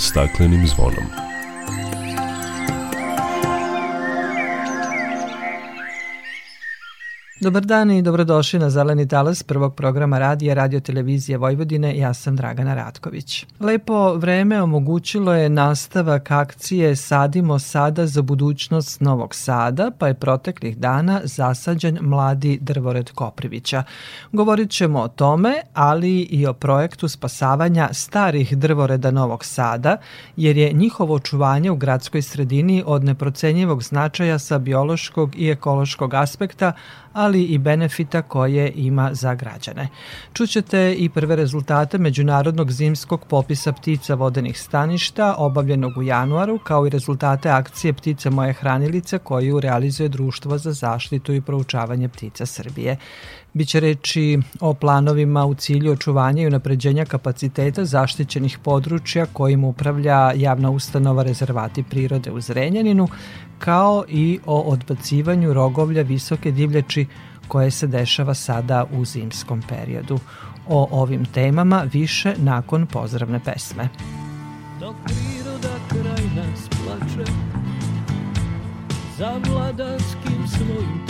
staklenim zvonom. Dobar dan i dobrodošli na Zeleni talas prvog programa radija Radio Televizije Vojvodine. Ja sam Dragana Ratković. Lepo vreme omogućilo je nastavak akcije Sadimo sada za budućnost Novog Sada, pa je proteklih dana zasađen mladi drvored Koprivića. Govorit ćemo o tome, ali i o projektu spasavanja starih drvoreda Novog Sada, jer je njihovo očuvanje u gradskoj sredini od neprocenjivog značaja sa biološkog i ekološkog aspekta, ali i benefita koje ima za građane. Čućete i prve rezultate Međunarodnog zimskog popisa ptica vodenih staništa obavljenog u januaru, kao i rezultate akcije Ptice moje hranilice koju realizuje Društvo za zaštitu i proučavanje ptica Srbije. Biće reči o planovima u cilju očuvanja i unapređenja kapaciteta zaštićenih područja kojim upravlja javna ustanova rezervati prirode u Zrenjaninu, kao i o odbacivanju rogovlja visoke divljači koje se dešava sada u zimskom periodu. O ovim temama više nakon pozdravne pesme. Dok priroda kraj nas plače Za vladarskim svojim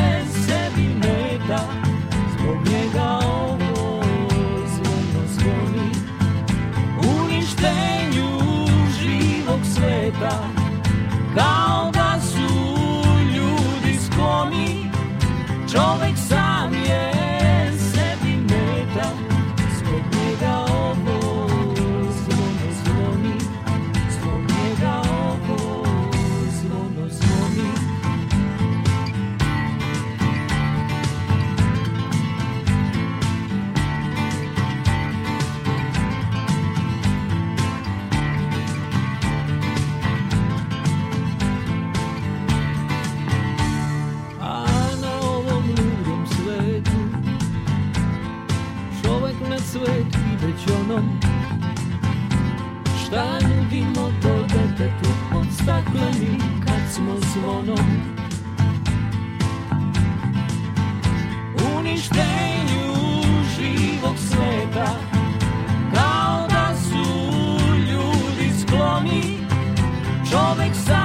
sveta ide ćonom Šta nudimo to detetu Pod staklenim kad smo zvonom Uništenju živog sveta Kao da su ljudi skloni Čovek sam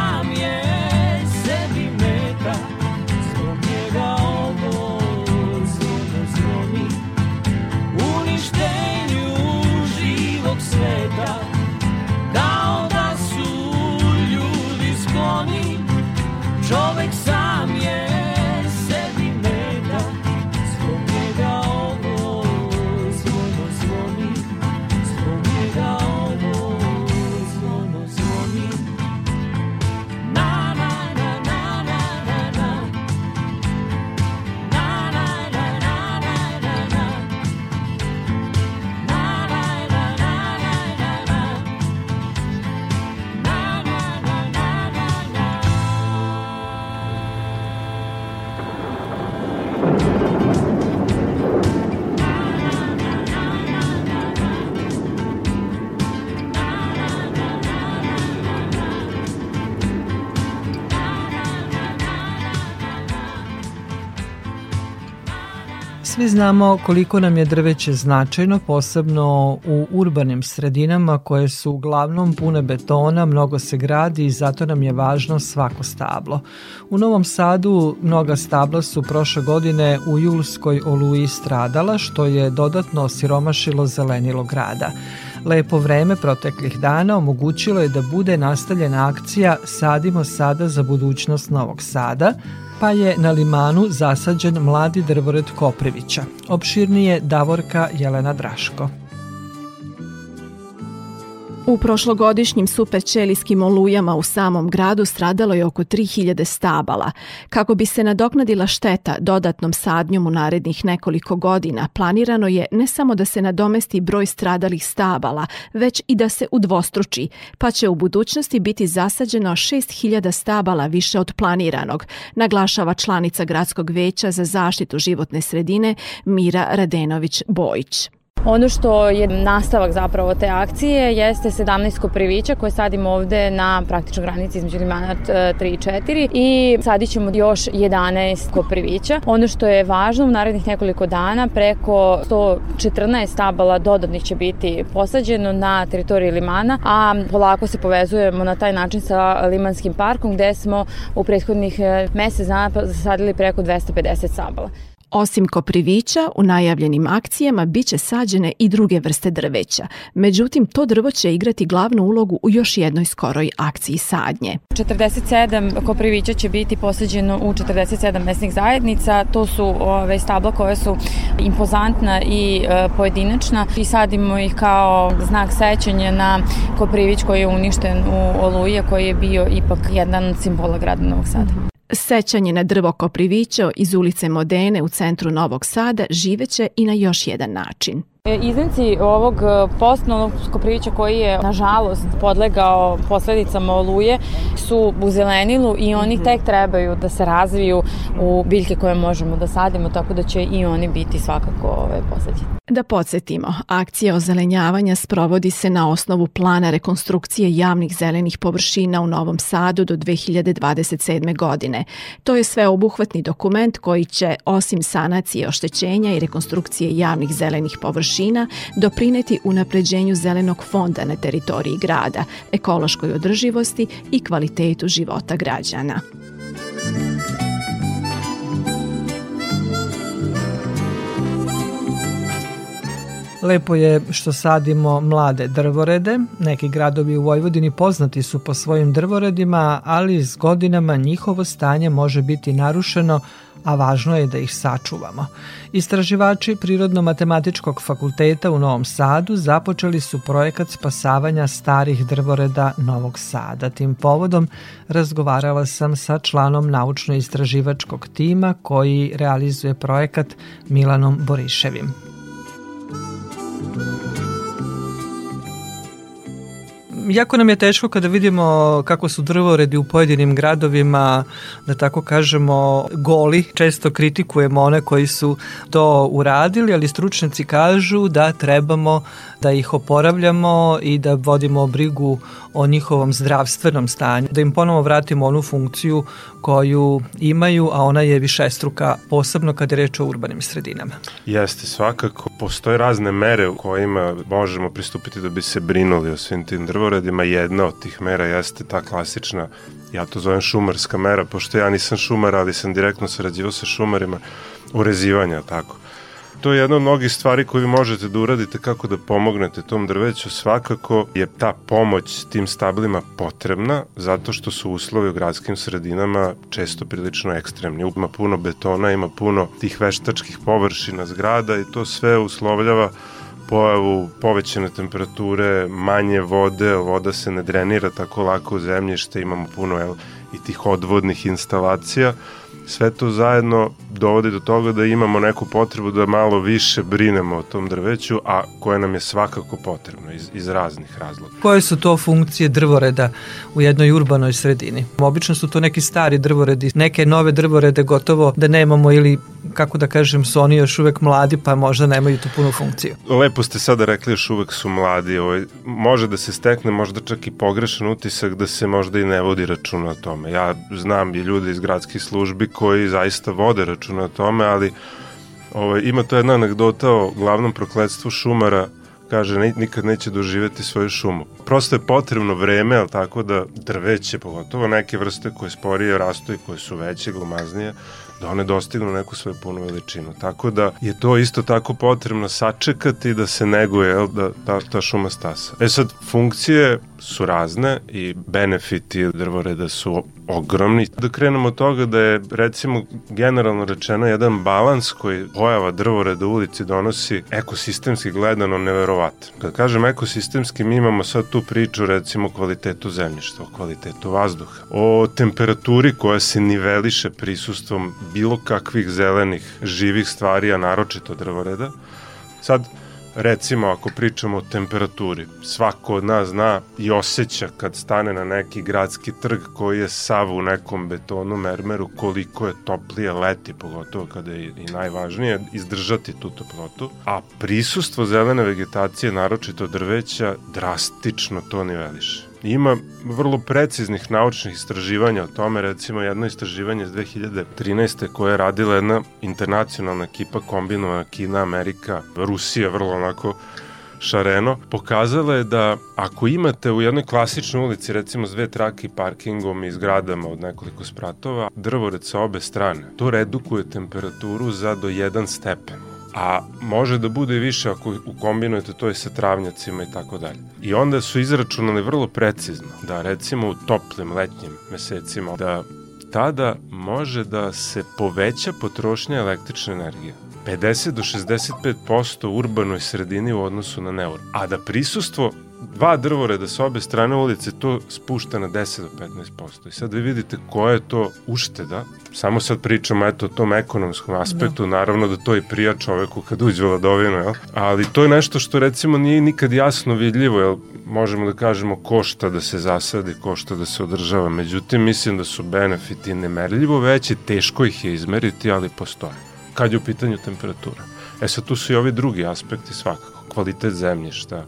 Svi znamo koliko nam je drveće značajno, posebno u urbanim sredinama koje su uglavnom pune betona, mnogo se gradi i zato nam je važno svako stablo. U Novom Sadu mnoga stabla su prošle godine u julskoj oluji stradala, što je dodatno osiromašilo zelenilo grada. Lepo vreme proteklih dana omogućilo je da bude nastavljena akcija Sadimo sada za budućnost Novog Sada, pa je na limanu zasađen mladi drvored Koprivića. Opširnije Davorka Jelena Draško. U prošlogodišnjim superčelijskim olujama u samom gradu stradalo je oko 3000 stabala. Kako bi se nadoknadila šteta dodatnom sadnjom u narednih nekoliko godina, planirano je ne samo da se nadomesti broj stradalih stabala, već i da se udvostruči, pa će u budućnosti biti zasađeno 6000 stabala više od planiranog, naglašava članica Gradskog veća za zaštitu životne sredine Mira Radenović-Bojić. Ono što je nastavak zapravo te akcije jeste 17 koprivića koje sadimo ovde na praktično granici između limana 3 i 4 i sadit ćemo još 11 koprivića. Ono što je važno u narednih nekoliko dana preko 114 stabala dodatnih će biti posađeno na teritoriji limana, a polako se povezujemo na taj način sa Limanskim parkom gde smo u prethodnih e, mesec dana zasadili preko 250 stabala. Osim koprivića, u najavljenim akcijama biće sađene i druge vrste drveća. Međutim, to drvo će igrati glavnu ulogu u još jednoj skoroj akciji sadnje. 47 koprivića će biti posađeno u 47 mesnih zajednica. To su ove stabla koje su impozantna i e, pojedinačna i sadimo ih kao znak sećanja na koprivić koji je uništen u Oluje koji je bio ipak jedan od simbola grada Novog Sada. Sećanje na drvo Koprivićo iz ulice Modene u centru Novog Sada živeće i na još jedan način. E, Iznici ovog e, postnovog koprivića koji je nažalost podlegao posledicama oluje su u zelenilu i oni mhm. tek trebaju da se razviju u biljke koje možemo da sadimo, tako da će i oni biti svakako ove, posađeni. Da podsjetimo, akcija ozelenjavanja sprovodi se na osnovu plana rekonstrukcije javnih zelenih površina u Novom Sadu do 2027. godine. To je sveobuhvatni dokument koji će, osim sanacije oštećenja i rekonstrukcije javnih zelenih površina, doprineti unapređenju zelenog fonda na teritoriji grada, ekološkoj održivosti i kvalitetu života građana. Lepo je što sadimo mlade drvorede. Neki gradovi u Vojvodini poznati su po svojim drvoredima, ali s godinama njihovo stanje može biti narušeno, a važno je da ih sačuvamo. Istraživači Prirodno-matematičkog fakulteta u Novom Sadu započeli su projekat spasavanja starih drvoreda Novog Sada. Tim povodom razgovarala sam sa članom naučno-istraživačkog tima koji realizuje projekat Milanom Boriševim. Thank you. Jako nam je teško kada vidimo kako su drvoredi u pojedinim gradovima, da tako kažemo, goli. Često kritikujemo one koji su to uradili, ali stručnjaci kažu da trebamo da ih oporavljamo i da vodimo brigu o njihovom zdravstvenom stanju, da im ponovo vratimo onu funkciju koju imaju, a ona je višestruka, posebno kad je reč o urbanim sredinama. Jeste, svakako. Postoje razne mere u kojima možemo pristupiti da bi se brinuli o svim tim drvoredima. Jedna od tih mera jeste ta klasična, ja to zovem šumarska mera, pošto ja nisam šumar, ali sam direktno sarađivao sa šumarima, urezivanja, tako to je jedna od mnogih stvari koju možete da uradite kako da pomognete tom drveću. Svakako je ta pomoć tim stablima potrebna zato što su uslovi u gradskim sredinama često prilično ekstremni. Ima puno betona, ima puno tih veštačkih površina zgrada i to sve uslovljava pojavu povećane temperature, manje vode, voda se ne drenira tako lako u zemljište, imamo puno el, i tih odvodnih instalacija sve to zajedno dovodi do toga da imamo neku potrebu da malo više brinemo o tom drveću, a koje nam je svakako potrebno iz, iz raznih razloga. Koje su to funkcije drvoreda u jednoj urbanoj sredini? Obično su to neki stari drvoredi, neke nove drvorede gotovo da nemamo ili kako da kažem su oni još uvek mladi pa možda nemaju tu punu funkciju. Lepo ste sada rekli još uvek su mladi. Ovaj, može da se stekne možda čak i pogrešan utisak da se možda i ne vodi računa o tome. Ja znam i ljude iz gradskih službi koji zaista vode računa o tome, ali ovaj, ima to jedna anegdota o glavnom prokledstvu šumara kaže nikad neće doživeti svoju šumu. Prosto je potrebno vreme, ali tako da drveće, pogotovo neke vrste koje sporije rastu i koje su veće, glomaznije, da one dostignu neku svoju punu veličinu. Tako da je to isto tako potrebno sačekati da se neguje da, da ta šuma stasa. E sad, funkcije su razne i benefiti drvoreda su ogromni. Da krenemo od toga da je recimo generalno rečeno jedan balans koji pojava drvoreda u ulici donosi ekosistemski gledano neverovatan. Kad kažem ekosistemski mi imamo sad tu priču recimo o kvalitetu zemljišta, o kvalitetu vazduha, o temperaturi koja se niveliše prisustvom bilo kakvih zelenih živih stvari, a naročito drvoreda. Sad, recimo ako pričamo o temperaturi, svako od nas zna i osjeća kad stane na neki gradski trg koji je sav u nekom betonu mermeru koliko je toplije leti, pogotovo kada je i najvažnije izdržati tu toplotu, a prisustvo zelene vegetacije, naročito drveća, drastično to niveliše. Ima vrlo preciznih naučnih istraživanja o tome, recimo jedno istraživanje iz 2013. koje je radila jedna internacionalna ekipa kombinovana Kina, Amerika, Rusija, vrlo onako šareno, pokazala je da ako imate u jednoj klasičnoj ulici recimo s dve trake i parkingom i zgradama od nekoliko spratova, drvored sa obe strane, to redukuje temperaturu za do 1 stepen a može da bude više ako ukombinujete to i sa travnjacima i tako dalje. I onda su izračunali vrlo precizno da recimo u toplim letnjim mesecima da tada može da se poveća potrošnja električne energije. 50 do 65% u urbanoj sredini u odnosu na neur. A da prisustvo dva drvoreda sa obe strane ulice to spušta na 10 do 15%. I sad vi vidite koja je to ušteda. Samo sad pričamo eto o tom ekonomskom aspektu, da. naravno da to i prija čoveku kad uđe u ladovinu, jel? ali to je nešto što recimo nije nikad jasno vidljivo, jel? možemo da kažemo košta da se zasadi, košta da se održava. Međutim, mislim da su benefiti nemerljivo veći, teško ih je izmeriti, ali postoje. Kad je u pitanju temperatura. E sad tu su i ovi drugi aspekti svakako, kvalitet zemljišta,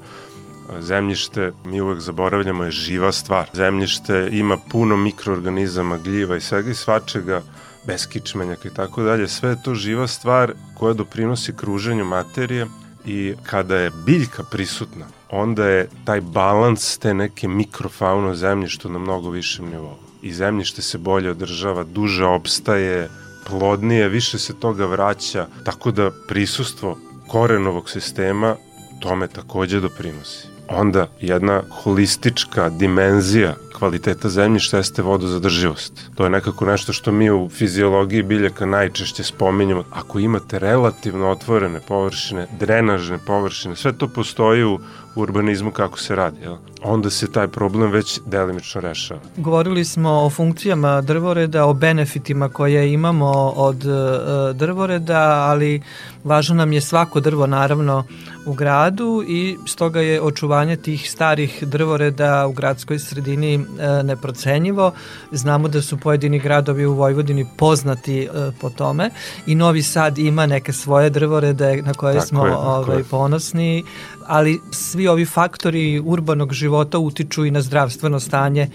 Zemljište, mi uvek zaboravljamo, je živa stvar. Zemljište ima puno mikroorganizama, gljiva i svega i svačega, beskičmenjaka i tako dalje. Sve je to živa stvar koja doprinosi kruženju materije i kada je biljka prisutna, onda je taj balans te neke mikrofauna zemljišta na mnogo višem nivou. I zemljište se bolje održava, duže opstaje, plodnije, više se toga vraća, tako da prisustvo korenovog sistema tome takođe doprinosi onda jedna holistička dimenzija kvaliteta zemljišta jeste vodozadrživost. To je nekako nešto što mi u fiziologiji biljaka najčešće spominjamo. Ako imate relativno otvorene površine, drenažne površine, sve to postoji u urbanizmu kako se radi. Jel? Onda se taj problem već delimično rešava. Govorili smo o funkcijama drvoreda, o benefitima koje imamo od uh, drvoreda, ali važno nam je svako drvo naravno u gradu i stoga je očuvanje tih starih drvoreda u gradskoj sredini e, neprocenjivo. Znamo da su pojedini gradovi u Vojvodini poznati e, po tome i Novi Sad ima neke svoje drvorede na koje tako smo je, ovaj, ponosni ali svi ovi faktori urbanog života utiču i na zdravstveno stanje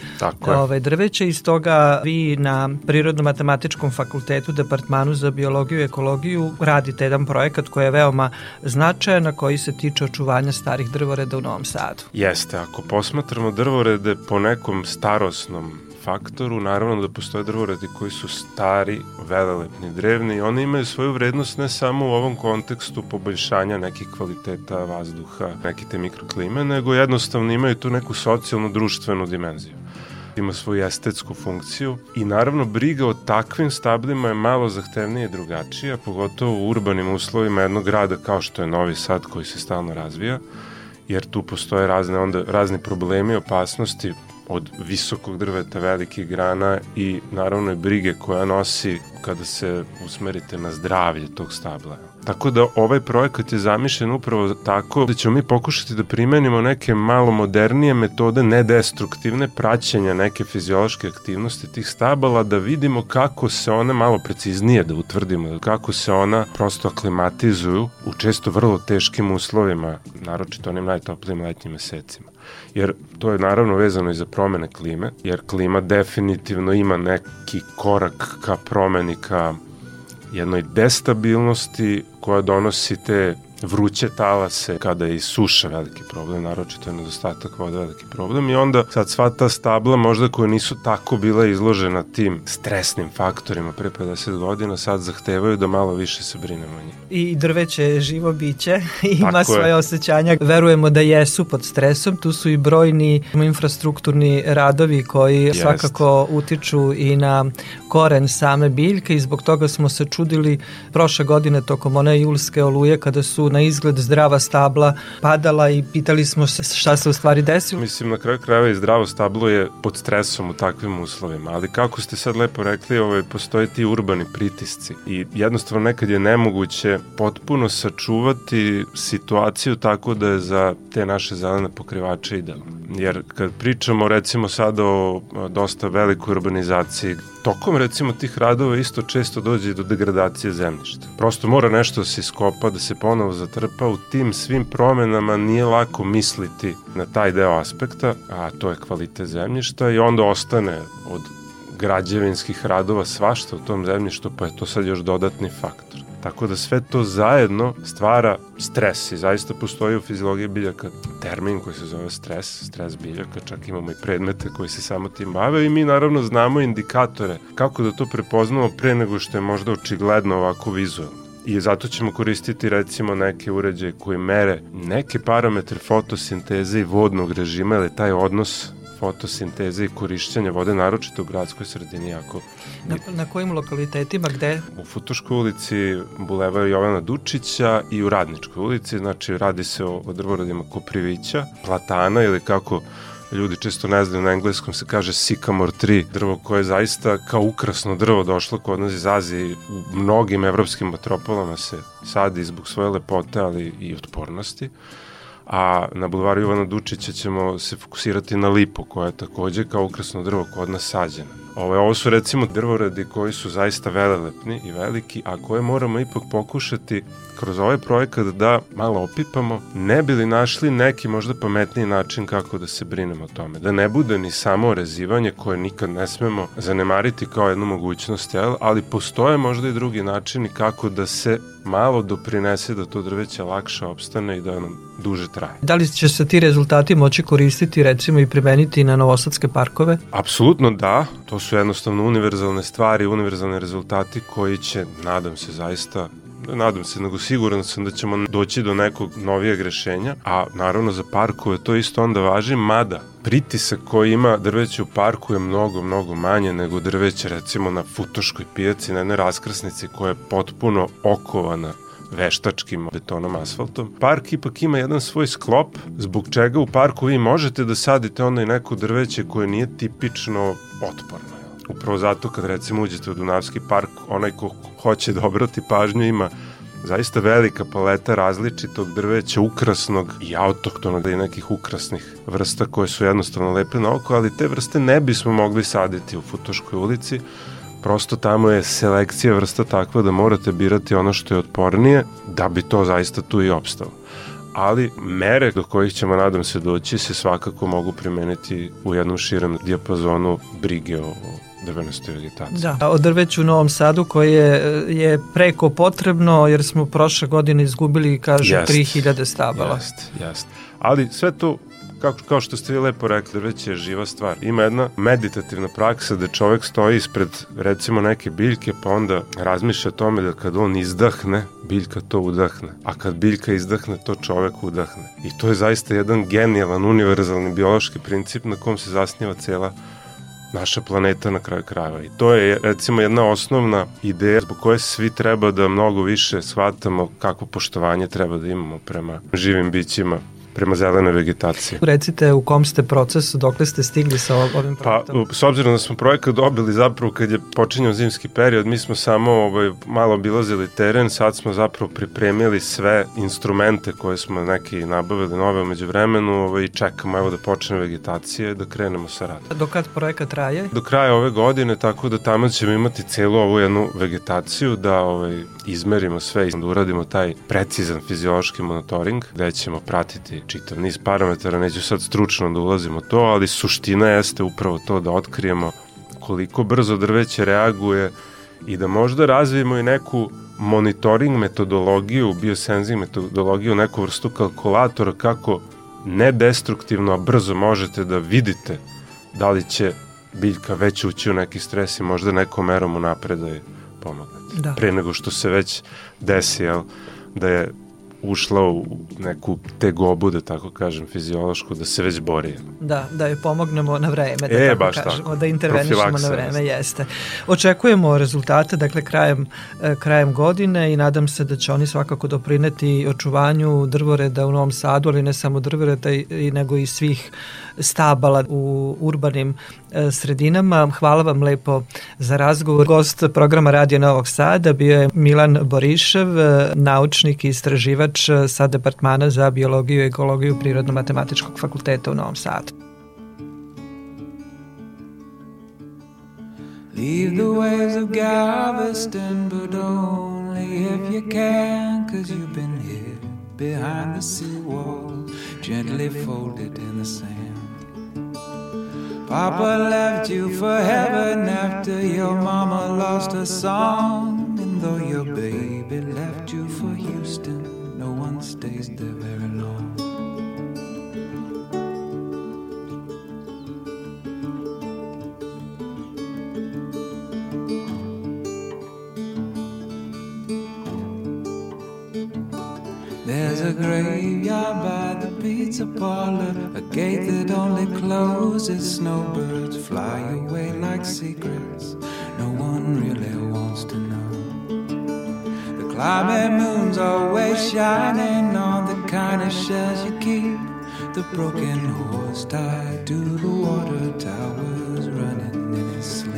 ove, drveća i stoga vi na Prirodno-matematičkom fakultetu Departmanu za biologiju i ekologiju radite jedan projekat koji je veoma značajan, na koji se tiče očuvanja starih drvoreda u Novom Sadu. Jeste, ako posmatramo drvorede po nekom starosnom faktoru, naravno da postoje drvoredi koji su stari, velelepni, drevni i oni imaju svoju vrednost ne samo u ovom kontekstu poboljšanja nekih kvaliteta vazduha, neke te mikroklime, nego jednostavno imaju tu neku socijalnu, društvenu dimenziju. Ima svoju estetsku funkciju i naravno briga o takvim stablima je malo zahtevnije i drugačija, pogotovo u urbanim uslovima jednog grada kao što je Novi Sad koji se stalno razvija, jer tu postoje razne onda razni problemi, opasnosti, od visokog drveta, velikih grana i naravno i brige koja nosi kada se usmerite na zdravlje tog stabla. Tako da ovaj projekat je zamišljen upravo tako da ćemo mi pokušati da primenimo neke malo modernije metode nedestruktivne praćenja neke fiziološke aktivnosti tih stabala da vidimo kako se one malo preciznije da utvrdimo kako se ona prosto aklimatizuju u često vrlo teškim uslovima, naročito onim najtoplijim letnjim mesecima jer to je naravno vezano i za promene klime, jer klima definitivno ima neki korak ka promeni, ka jednoj destabilnosti koja donosi te vruće talase, kada je i suša veliki problem, naročito je nedostatak vode veliki problem i onda sad sva ta stabla možda koje nisu tako bila izložena tim stresnim faktorima pre 50 godina sad zahtevaju da malo više se brinemo o njih. I drveće je živo biće, ima tako svoje je. osjećanja. Verujemo da jesu pod stresom, tu su i brojni infrastrukturni radovi koji Jest. svakako utiču i na koren same biljke i zbog toga smo se čudili prošle godine tokom one julske oluje kada su na izgled zdrava stabla padala i pitali smo se šta se u stvari desilo. Mislim na kraju krajeva i zdravo stablo je pod stresom u takvim uslovima, ali kako ste sad lepo rekli, ovaj, postoje ti urbani pritisci i jednostavno nekad je nemoguće potpuno sačuvati situaciju tako da je za te naše zelene pokrivače idealno. Jer kad pričamo recimo sada o dosta velikoj urbanizaciji, tokom recimo tih radova isto često dođe do degradacije zemljišta. Prosto mora nešto da se iskopa, da se ponovo zatrpa. U tim svim promenama nije lako misliti na taj deo aspekta, a to je kvalitet zemljišta i onda ostane od građevinskih radova svašta u tom zemljištu, pa je to sad još dodatni faktor. Tako da sve to zajedno stvara stres i zaista postoji u fiziologiji biljaka termin koji se zove stres, stres biljaka, čak imamo i predmete koji se samo tim bave i mi naravno znamo indikatore kako da to prepoznamo pre nego što je možda očigledno ovako vizualno. I zato ćemo koristiti recimo neke uređaje koji mere neke parametre fotosinteze i vodnog režima, ili taj odnos fotosinteze i korišćenja vode, naročito u gradskoj sredini, jako Na, na kojim lokalitetima, gde? U Futoškoj ulici, Bulevar Jovana Dučića i u Radničkoj ulici, znači radi se o, o drvoradima Koprivića, platana ili kako ljudi često ne znaju na engleskom se kaže Sycamore 3, drvo koje je zaista kao ukrasno drvo došlo kod nas iz Azije u mnogim evropskim metropolama se sadi zbog svoje lepote, ali i otpornosti a na bulvaru Ivana Dučića ćemo se fokusirati na lipu koja je takođe kao ukrasno drvo kod nas sađena. Ovo, ovo su recimo drvoredi koji su zaista velelepni i veliki, a koje moramo ipak pokušati kroz ovaj projekat da malo opipamo, ne bi li našli neki možda pametniji način kako da se brinemo o tome. Da ne bude ni samo rezivanje koje nikad ne smemo zanemariti kao jednu mogućnost, jel? ali postoje možda i drugi načini kako da se malo doprinese da to drveće lakše opstane i da nam duže traje. Da li će se ti rezultati moći koristiti recimo i primeniti na novosadske parkove? Apsolutno da, to su jednostavno univerzalne stvari, univerzalne rezultati koji će, nadam se zaista, nadam se, nego siguran sam da ćemo doći do nekog novijeg rešenja, a naravno za parkove to isto onda važi, mada pritisak koji ima drveće u parku je mnogo, mnogo manje nego drveće recimo na Futoškoj pijaci, na jednoj raskrsnici koja je potpuno okovana veštačkim betonom, asfaltom. Park ipak ima jedan svoj sklop, zbog čega u parku vi možete da sadite ono i neko drveće koje nije tipično otporno. Upravo zato kad recimo uđete u Dunavski park, onaj ko hoće da obrati pažnju ima zaista velika paleta različitog drveća, ukrasnog i autoktonog i nekih ukrasnih vrsta koje su jednostavno lepe na oko, ali te vrste ne bismo mogli saditi u Futoškoj ulici, prosto tamo je selekcija vrsta takva da morate birati ono što je otpornije da bi to zaista tu i opstalo. Ali mere do kojih ćemo, nadam se, doći se svakako mogu primeniti u jednom širem dijapazonu brige o, drvenastoj vegetaciji. Da, o drveću u Novom Sadu koje je preko potrebno jer smo prošle godine izgubili, kažu, jest, 3000 stabala. Jest, jest. Ali sve to kako, kao što ste vi lepo rekli, već je živa stvar. Ima jedna meditativna praksa da čovek stoji ispred recimo neke biljke pa onda razmišlja o tome da kad on izdahne, biljka to udahne. A kad biljka izdahne, to čovek udahne. I to je zaista jedan genijalan, univerzalni biološki princip na kom se zasniva cela naša planeta na kraju krajeva. I to je recimo jedna osnovna ideja zbog koje svi treba da mnogo više shvatamo kako poštovanje treba da imamo prema živim bićima prema zelenoj vegetaciji. Recite u kom ste procesu, dokle ste stigli sa ovim pa, projektom? Pa, s obzirom da smo projekat dobili zapravo kad je počinjao zimski period, mi smo samo ovaj, malo obilazili teren, sad smo zapravo pripremili sve instrumente koje smo neki nabavili nove umeđu vremenu ovaj, čekamo evo da počne vegetacija i da krenemo sa radom. Do kad projekat traje? Do kraja ove godine, tako da tamo ćemo imati celu ovu jednu vegetaciju, da ovaj, izmerimo sve i da uradimo taj precizan fiziološki monitoring, gde ćemo pratiti čitav niz parametara, neću sad stručno da ulazimo to, ali suština jeste upravo to da otkrijemo koliko brzo drveće reaguje i da možda razvijemo i neku monitoring metodologiju, biosenzing metodologiju, neku vrstu kalkulatora kako nedestruktivno, a brzo možete da vidite da li će biljka već ući u neki stres i možda nekom merom unapred da je pomognete. Da. Pre nego što se već desi, jel, da je ušla u neku tegobu, da tako kažem, fiziološku, da se već bori. Da, da joj pomognemo na vreme, da e, tako baš kažemo, tako. da intervenišemo na vreme, jeste. Očekujemo rezultate, dakle, krajem, e, krajem godine i nadam se da će oni svakako doprineti očuvanju drvoreda u Novom Sadu, ali ne samo drvoreda, i, nego i svih stabala u urbanim e, sredinama. Hvala vam lepo za razgovor. Gost programa Radio Novog Sada bio je Milan Borišev, e, naučnik i istraživač sa Departmana za biologiju i ekologiju Prirodno-matematičkog fakulteta u Novom Sadu. Leave the waves of Galveston, but only if you can, cause you've been here behind the seawall, gently folded in the sand. Papa left you for heaven after your mama lost her song. And though your baby left you for Houston, a graveyard by the pizza parlor, a gate that only closes. Snowbirds fly away like secrets no one really wants to know. The climbing moon's always shining on the kind of shells you keep. The broken horse tied to the water towers running in his sleep.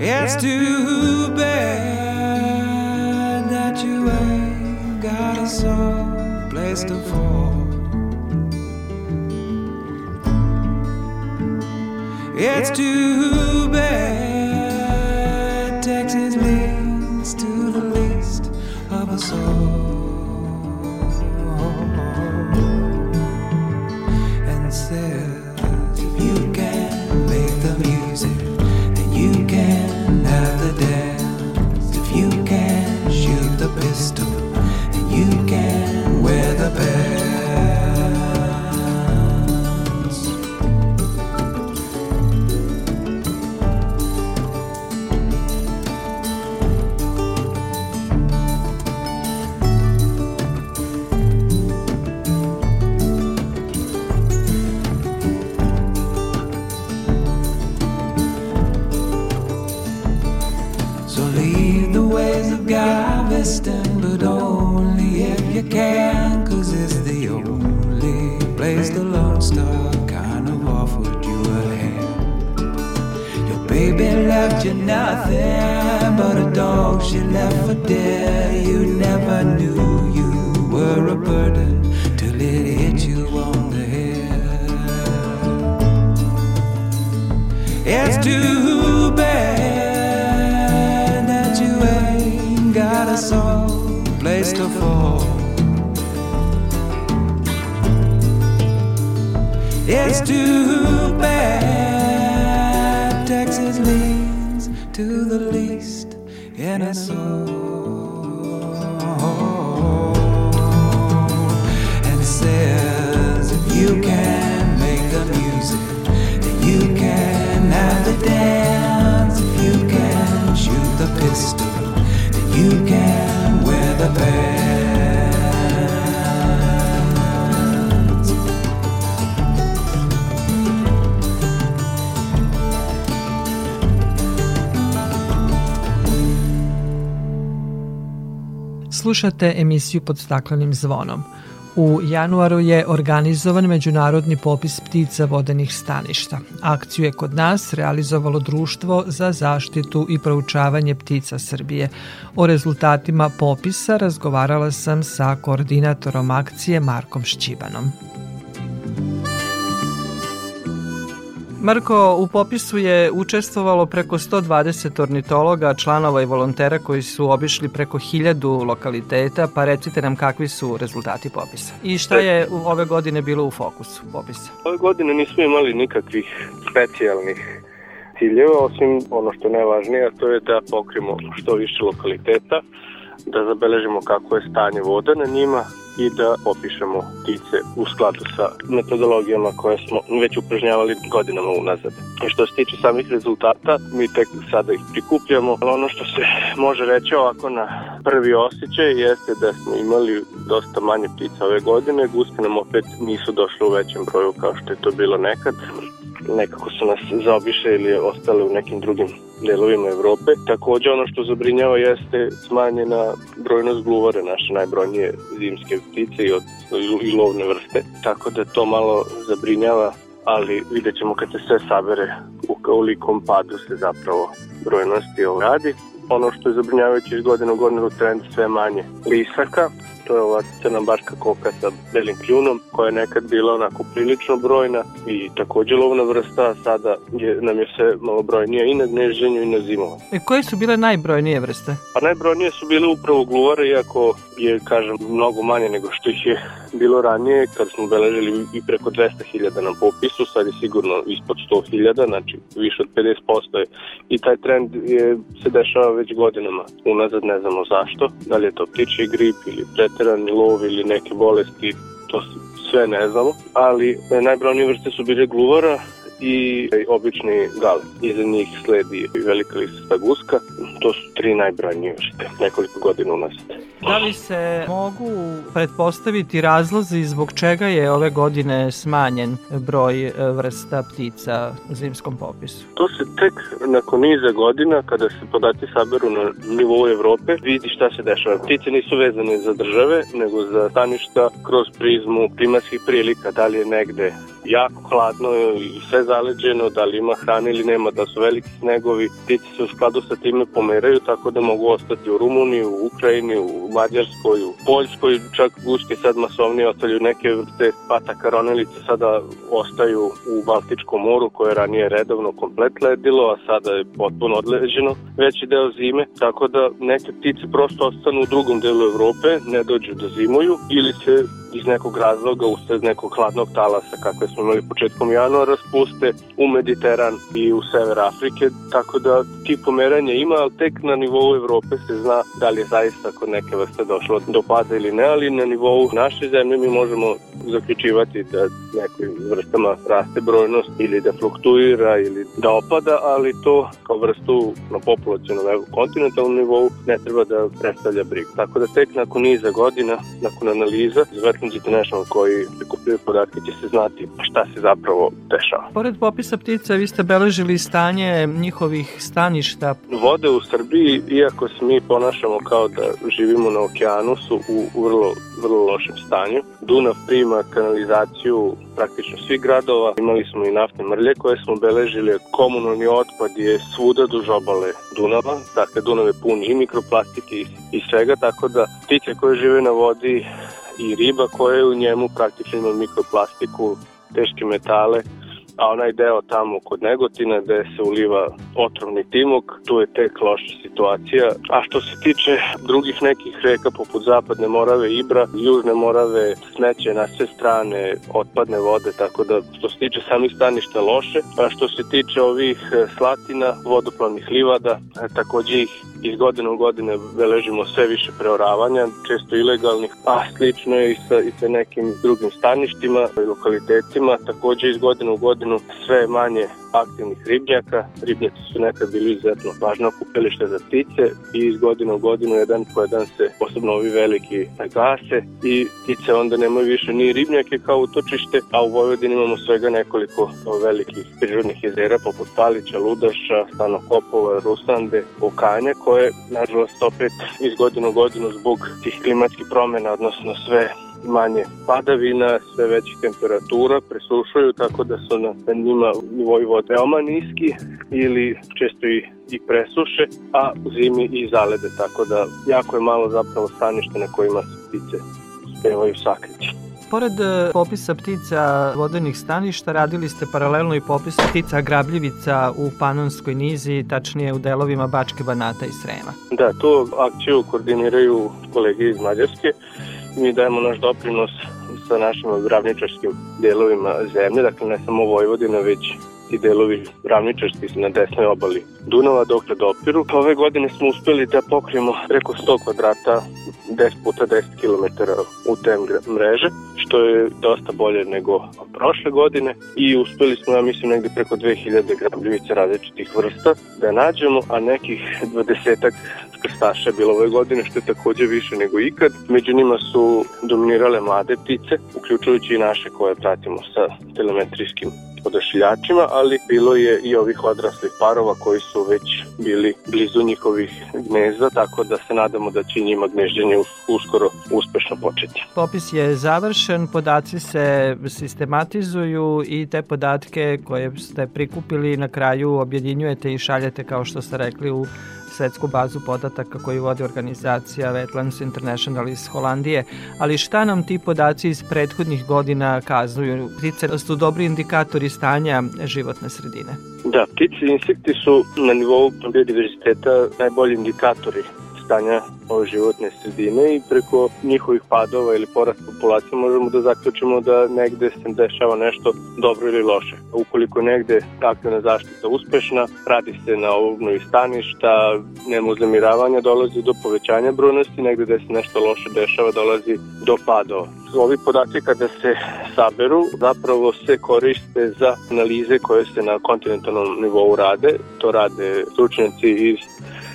It's too bad you got a soul, place to fall. It's too bad Texas leads to the least of us all. And says Slušate emisiju pod staklenim zvonom. U januaru je organizovan međunarodni popis ptica vodenih staništa. Akciju je kod nas realizovalo Društvo za zaštitu i proučavanje ptica Srbije. O rezultatima popisa razgovarala sam sa koordinatorom akcije Markom Šćibanom. Marko, u popisu je učestvovalo preko 120 ornitologa, članova i volontera koji su obišli preko 1000 lokaliteta, pa recite nam kakvi su rezultati popisa. I šta je u ove godine bilo u fokusu popisa? Ove godine nismo imali nikakvih specijalnih ciljeva, osim ono što je najvažnije, a to je da pokrimo što više lokaliteta, da zabeležimo kako je stanje voda na njima i da opišemo ptice u skladu sa metodologijama koje smo već upražnjavali godinama unazad. I što se tiče samih rezultata, mi tek sada ih prikupljamo, ali ono što se može reći ovako na prvi osjećaj jeste da smo imali dosta manje ptica ove godine, guske nam opet nisu došle u većem broju kao što je to bilo nekad, nekako su nas zaobiše ili ostale u nekim drugim delovima Evrope. Takođe ono što zabrinjava jeste smanjena brojnost gluvare, naše najbrojnije zimske ptice i, od, i lovne vrste. Tako da to malo zabrinjava, ali vidjet ćemo kad se sve sabere u kolikom padu se zapravo brojnosti radi. Ono što je zabrinjavajuće iz godine u godinu trend sve manje lisaka, to je ova crnabarska koka sa belim kljunom, koja je nekad bila onako prilično brojna i takođe lovna vrsta, a sada je, nam je sve malo brojnije i na gnežđenju i na zimova. E, koje su bile najbrojnije vrste? Pa najbrojnije su bile upravo gluvare, iako je, kažem, mnogo manje nego što ih je bilo ranije, kad smo beležili i preko 200.000 na popisu, sad je sigurno ispod 100.000, znači više od 50% je. I taj trend je, se dešava već godinama unazad, ne znamo zašto, da li je to ptiči grip ili pret preterani lov ili neke bolesti, to sve ne znamo, ali najbrojnije vrste su bile gluvara i obični gale. Iza njih sledi velika lista guska. To su tri najbrojnije vrste, nekoliko godina unazad. Da li se mogu pretpostaviti razlozi zbog čega je ove godine smanjen broj e, vrsta ptica u zimskom popisu? To se tek nakon niza godina, kada se podaci saberu na nivou Evrope, vidi šta se dešava. Ptice nisu vezane za države, nego za staništa kroz prizmu klimatskih prilika, da li je negde jako hladno i sve zaleđeno, da li ima hrane ili nema, da su veliki snegovi. Ptice se u skladu sa time pomeraju tako da mogu ostati u Rumuniji, u Ukrajini, u Mađarskoj, u Poljskoj, čak guske sad masovnije ostavljaju neke vrste pataka ronelice sada ostaju u Baltičkom moru koje je ranije redovno komplet ledilo, a sada je potpuno odleđeno veći deo zime, tako da neke ptice prosto ostanu u drugom delu Evrope, ne dođu da zimuju ili se iz nekog razloga usled nekog hladnog talasa kakve smo imali početkom januara spuste u Mediteran i u sever Afrike, tako da ti pomeranja ima, ali tek na nivou Evrope se zna da li je zaista kod neke vrste došlo do pada ili ne, ali na nivou naše zemlje mi možemo zaključivati da nekim vrstama raste brojnost ili da fluktuira ili da opada, ali to kao vrstu na populacijalnom kontinentalnom nivou ne treba da predstavlja brigu. Tako da tek nakon niza godina, nakon analiza, American International koji prikupljaju podatke će se znati šta se zapravo dešava. Pored popisa ptica vi ste beležili stanje njihovih staništa. Vode u Srbiji, iako se mi ponašamo kao da živimo na okeanu, su u vrlo, vrlo lošem stanju. Dunav prima kanalizaciju praktično svih gradova. Imali smo i naftne mrlje koje smo beležili. Komunalni otpad je svuda duž obale Dunava. Dakle, Dunav je pun i mikroplastike i, i svega, tako da ptice koje žive na vodi i riba koja u njemu praktično ima mikroplastiku, teške metale, a onaj deo tamo kod Negotina gde se uliva otrovni timok, tu je tek loša situacija. A što se tiče drugih nekih reka poput Zapadne Morave, Ibra, Južne Morave, smeće na sve strane, otpadne vode, tako da što se tiče samih staništa loše. A što se tiče ovih e, slatina, vodoplavnih livada, e, takođe ih iz godine u godine beležimo sve više preoravanja, često ilegalnih, a slično je i sa, i sa nekim drugim staništima i lokalitetima. Takođe iz godine u godinu sve manje aktivnih ribnjaka. Ribnjaci su nekad bili izuzetno važno kupilište za ptice i iz godine u godinu jedan po jedan se posebno ovi veliki gase i ptice onda nemaju više ni ribnjake kao utočište, a u Vojvodini imamo svega nekoliko velikih prirodnih jezera poput Palića, Ludaša, Stanokopova, Rusande, Okanja koje nažalost opet iz godine u godinu zbog tih klimatskih promena, odnosno sve manje padavina, sve većih temperatura, presušuju tako da su na, na njima nivoji vode veoma niski ili često i, i presuše, a u zimi i zalede, tako da jako je malo zapravo stanište na kojima se ptice uspevaju sakriti. Pored e, popisa ptica vodenih staništa, radili ste paralelno i popis ptica grabljivica u Panonskoj nizi, tačnije u delovima Bačke Banata i Srema. Da, tu akciju koordiniraju kolege iz Mađarske mi dajemo naš doprinos sa našim ravničarskim delovima zemlje, dakle ne samo Vojvodina, već ti delovi ravničarski na desnoj obali Dunava dokle dopiru. Ove godine smo uspeli da pokrijemo preko 100 kvadrata 10 puta 10 km u te mreže, što je dosta bolje nego prošle godine i uspeli smo, ja mislim, negde preko 2000 grabljivica različitih vrsta da nađemo, a nekih 20 krstaša bilo ove godine, što je takođe više nego ikad. Među njima su dominirale mlade ptice, uključujući i naše koje pratimo sa telemetrijskim odašiljačima, ali bilo je i ovih odraslih parova koji su već bili blizu njihovih gnezda, tako da se nadamo da će njima gnežđenje uskoro uspešno početi. Popis je završen, podaci se sistematizuju i te podatke koje ste prikupili na kraju objedinjujete i šaljete kao što ste rekli u svetsku bazu podataka koju vodi organizacija Wetlands International iz Holandije, ali šta nam ti podaci iz prethodnih godina kazuju? Ptice su dobri indikatori stanja životne sredine. Da, ptice i insekti su na nivou biodiverziteta najbolji indikatori stanja ove životne sredine i preko njihovih padova ili porast populacije možemo da zaključimo da negde se dešava nešto dobro ili loše. Ukoliko negde aktivna zaštita uspešna, radi se na obnovi staništa, nema uzlemiravanja, dolazi do povećanja brojnosti, negde gde se nešto loše dešava, dolazi do padova. Ovi podaci kada se saberu zapravo se koriste za analize koje se na kontinentalnom nivou rade. To rade stručnjaci iz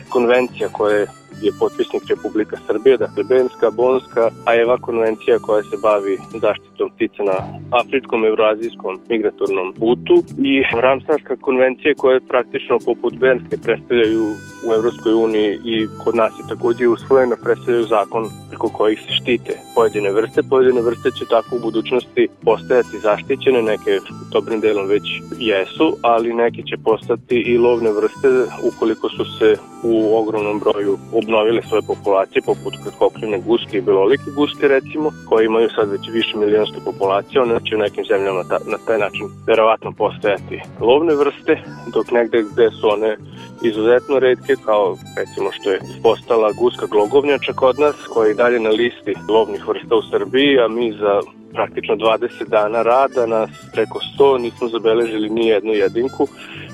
konvencija koje je potpisnik Republika Srbije, dakle Benska, Bonska, a Eva konvencija koja se bavi zaštitom ptica na afričkom, evroazijskom migratornom putu i Ramsarska konvencija koja je praktično poput Benske predstavljaju u Evropskoj uniji i kod nas je takođe usvojena, predstavljaju zakon preko kojih se štite pojedine vrste. Pojedine vrste će tako u budućnosti postajati zaštićene, neke dobrim delom već jesu, ali neke će postati i lovne vrste ukoliko su se u ogromnom broju obnovile svoje populacije, poput kratkokljene guske i belolike guske recimo, koje imaju sad već više milijonske populacije, one će u nekim zemljama ta, na taj način verovatno postojati lovne vrste, dok negde gde su one izuzetno redke, kao recimo što je postala guska glogovnjača kod nas, koja je dalje na listi lovnih vrsta u Srbiji, a mi za praktično 20 dana rada nas preko 100 nismo zabeležili ni jednu jedinku.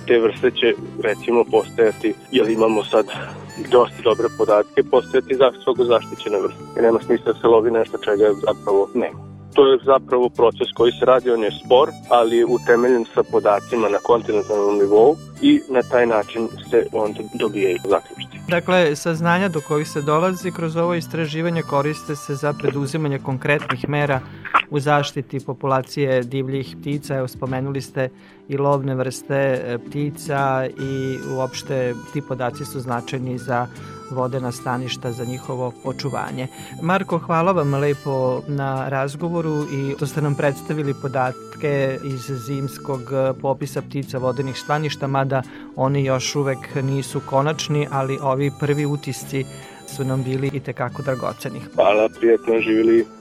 Te vrste će recimo postajati, jer imamo sad dosta dobre podatke, postojati za svog zaštićene vrste. I nema smisla da se lovi nešto čega zapravo nema. To je zapravo proces koji se radi, on je spor, ali je utemeljen sa podacima na kontinentalnom nivou i na taj način se onda dobijaju zaključci. Dakle, saznanja do kojih se dolazi kroz ovo istraživanje koriste se za preduzimanje konkretnih mera u zaštiti populacije divljih ptica. Evo, spomenuli ste i lovne vrste e, ptica i uopšte ti podaci su značajni za vodena staništa za njihovo očuvanje. Marko, hvala vam lepo na razgovoru i to ste nam predstavili podatke iz zimskog popisa ptica vodenih staništa, mada oni još uvek nisu konačni, ali ovi prvi utisci su nam bili i tekako dragoceni. Hvala, prijetno živjeli.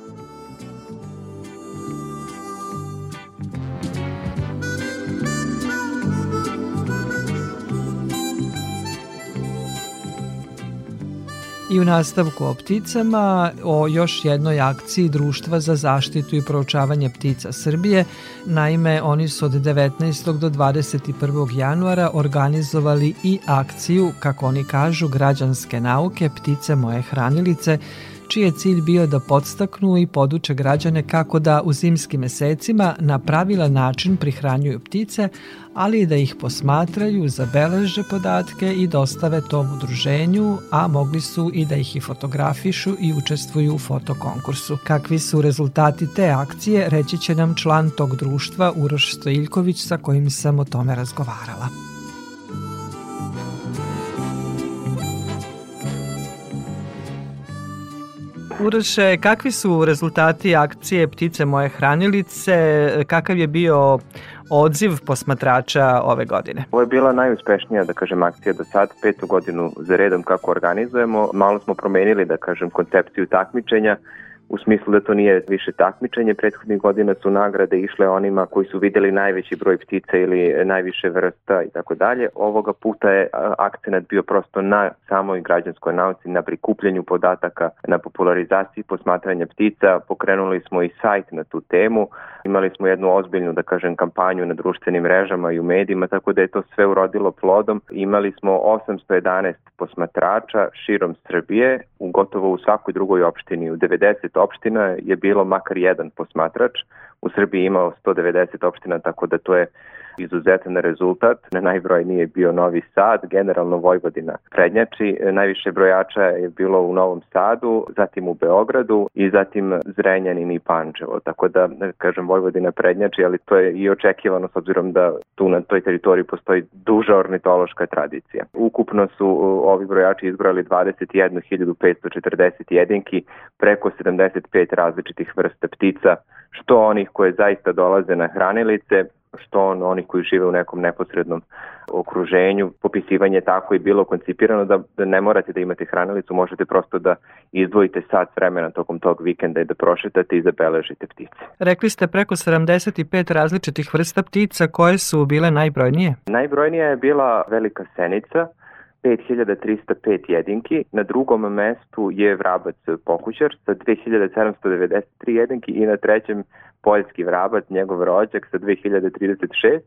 I u nastavku o pticama, o još jednoj akciji Društva za zaštitu i proučavanje ptica Srbije. Naime, oni su od 19. do 21. januara organizovali i akciju, kako oni kažu, građanske nauke Ptice moje hranilice, čiji je cilj bio da podstaknu i poduče građane kako da u zimskim mesecima na pravilan način prihranjuju ptice, ali i da ih posmatraju, zabeleže podatke i dostave tom udruženju, a mogli su i da ih i fotografišu i učestvuju u fotokonkursu. Kakvi su rezultati te akcije, reći će nam član tog društva Uroš Stojiljković sa kojim sam o tome razgovarala. Uroše, kakvi su rezultati akcije Ptice moje hranilice? Kakav je bio odziv posmatrača ove godine? Ovo je bila najuspešnija, da kažem, akcija do sad, petu godinu za redom kako organizujemo. Malo smo promenili, da kažem, koncepciju takmičenja u smislu da to nije više takmičenje. Prethodnih godina su nagrade išle onima koji su videli najveći broj ptica ili najviše vrsta i tako dalje. Ovoga puta je akcenat bio prosto na samoj građanskoj nauci, na prikupljanju podataka, na popularizaciji posmatranja ptica. Pokrenuli smo i sajt na tu temu. Imali smo jednu ozbiljnu, da kažem, kampanju na društvenim mrežama i u medijima, tako da je to sve urodilo plodom. Imali smo 811 posmatrača širom Srbije, u gotovo u svakoj drugoj opštini. U 90 opština je bilo makar jedan posmatrač. U Srbiji imao 190 opština, tako da to je izuzetan rezultat. Na najbrojniji je bio Novi Sad, generalno Vojvodina prednjači. Najviše brojača je bilo u Novom Sadu, zatim u Beogradu i zatim Zrenjanin i Pančevo. Tako da, kažem, Vojvodina prednjači, ali to je i očekivano s obzirom da tu na toj teritoriji postoji duža ornitološka tradicija. Ukupno su ovi brojači izbrali 21.540 jedinki, preko 75 različitih vrsta ptica, što onih koje zaista dolaze na hranilice, što on, oni koji žive u nekom neposrednom okruženju. Popisivanje tako i bilo koncipirano da, da ne morate da imate hranilicu, možete prosto da izdvojite sat vremena tokom tog vikenda i da prošetate i zabeležite ptice. Rekli ste preko 75 različitih vrsta ptica, koje su bile najbrojnije? Najbrojnija je bila velika senica, 5305 jedinki, na drugom mestu je vrabac pokućar sa 2793 jedinki i na trećem poljski vrabac, njegov rođak sa 2036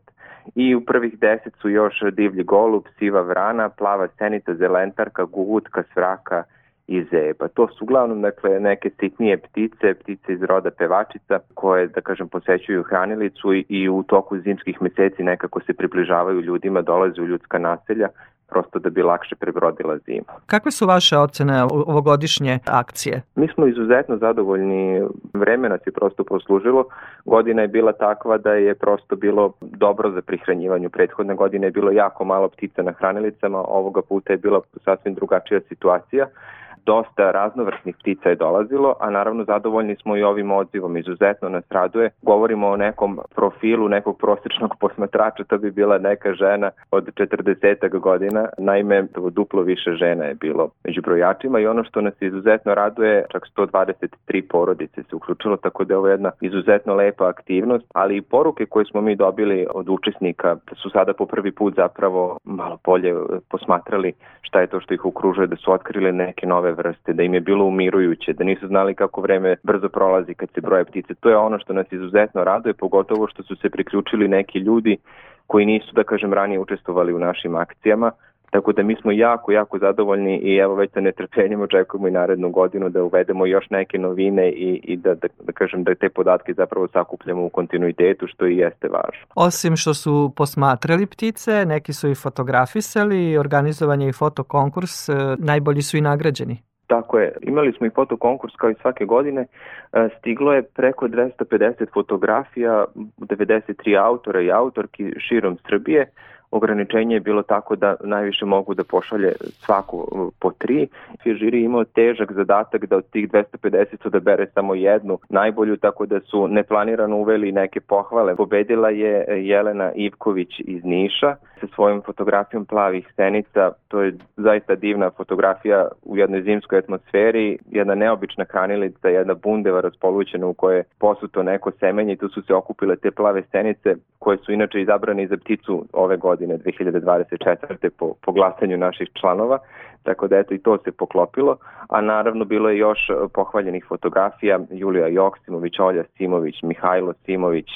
i u prvih deset su još divlji golub, siva vrana, plava senica, zelentarka, gugutka, svraka i zeba. To su uglavnom dakle, neke sitnije ptice, ptice iz roda pevačica koje, da kažem, posećuju hranilicu i, i u toku zimskih meseci nekako se približavaju ljudima, dolaze u ljudska naselja prosto da bi lakše prebrodila zimu. Kakve su vaše ocene ovogodišnje akcije? Mi smo izuzetno zadovoljni, vreme nas je prosto poslužilo. Godina je bila takva da je prosto bilo dobro za prihranjivanju. Prethodne godine je bilo jako malo ptica na hranilica, ovoga puta je bila sasvim drugačija situacija dosta raznovrsnih ptica je dolazilo, a naravno zadovoljni smo i ovim odzivom, izuzetno nas raduje. Govorimo o nekom profilu nekog prosječnog posmatrača, to bi bila neka žena od 40 godina, naime duplo više žena je bilo među brojačima i ono što nas izuzetno raduje, čak 123 porodice se uključilo, tako da je ovo jedna izuzetno lepa aktivnost, ali i poruke koje smo mi dobili od učesnika su sada po prvi put zapravo malo bolje posmatrali šta je to što ih okružuje, da su otkrili neke nove vrste, da im je bilo umirujuće, da nisu znali kako vreme brzo prolazi kad se broje ptice. To je ono što nas izuzetno raduje, pogotovo što su se priključili neki ljudi koji nisu, da kažem, ranije učestvovali u našim akcijama, Tako da mi smo jako, jako zadovoljni i evo već sa netrpljenjem očekujemo i narednu godinu da uvedemo još neke novine i, i da, da, da kažem da te podatke zapravo sakupljamo u kontinuitetu što i jeste važno. Osim što su posmatrali ptice, neki su i fotografisali, organizovan je i fotokonkurs, e, najbolji su i nagrađeni. Tako je, imali smo i fotokonkurs kao i svake godine, e, stiglo je preko 250 fotografija, 93 autora i autorki širom Srbije, ograničenje je bilo tako da najviše mogu da pošalje svaku uh, po tri. Žiri imao težak zadatak da od tih 250 odabere samo jednu najbolju, tako da su neplanirano uveli neke pohvale. Pobedila je Jelena Ivković iz Niša sa svojom fotografijom plavih stenica. To je zaista divna fotografija u jednoj zimskoj atmosferi, jedna neobična hranilica, jedna bundeva raspolućena u kojoj je posuto neko semenje i tu su se okupile te plave stenice koje su inače izabrane za pticu ove godine 2024. po, po glasanju naših članova tako da eto i to se poklopilo, a naravno bilo je još e, pohvaljenih fotografija Julija Joksimović, Olja Simović, Mihajlo Simović,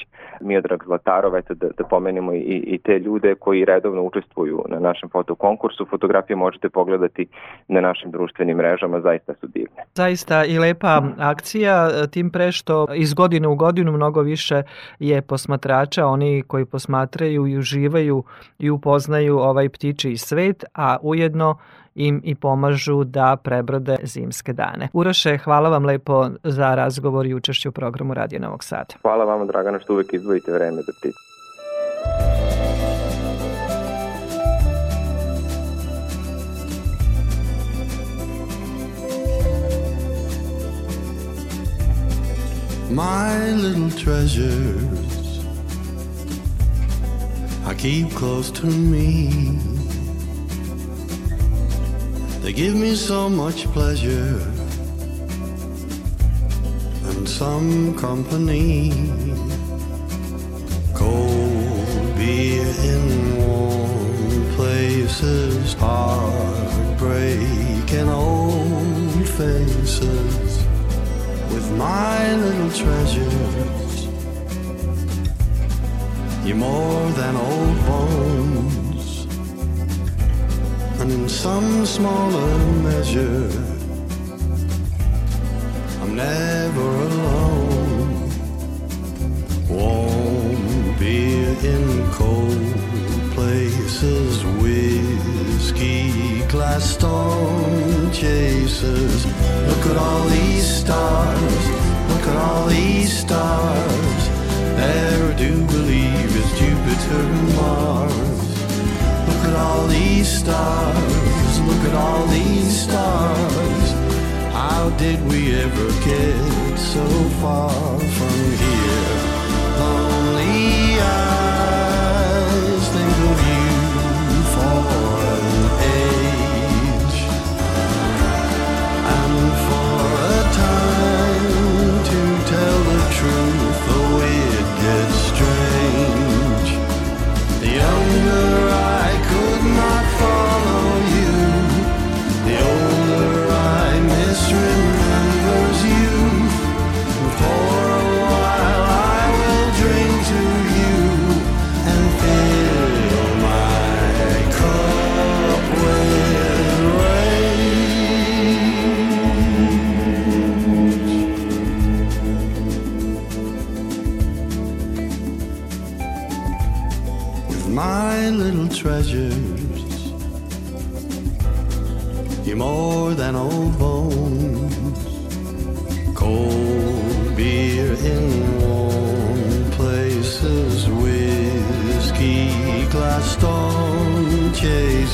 Miodrag Zlatarov, eto da, da pomenemo i, i te ljude koji redovno učestvuju na našem fotokonkursu. Fotografije možete pogledati na našim društvenim mrežama, zaista su divne. Zaista i lepa akcija, tim pre što iz godine u godinu mnogo više je posmatrača, oni koji posmatraju i uživaju i upoznaju ovaj ptiči svet, a ujedno im i pomažu da prebrode zimske dane. Uroše, hvala vam lepo za razgovor i učešću u programu Radio Novog Sada. Hvala vama, Dragana, što uvek izdvojite vreme za ptice. My little treasures I keep close to me They give me so much pleasure. and some company. Cold beer in warm places, heartbreak and old faces with my little treasures. You're more than old bones, and in some smaller measure, I'm never alone. Warm beer in cold places, whiskey glass storm chasers. Look at all these stars, look at all these stars. I do believe is Jupiter and Mars. Look at all these stars, look at all these stars. How did we ever get so far from here?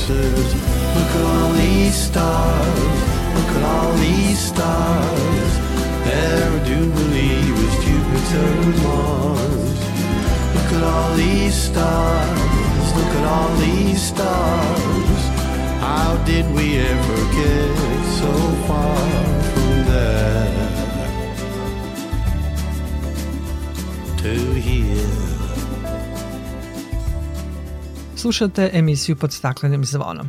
Chasers. Look at all these stars, look at all these stars. I do believe is Jupiter and Mars. Look at all these stars, look at all these stars. How did we ever get so far from there to here? Slušate emisiju pod staklenim zvonom.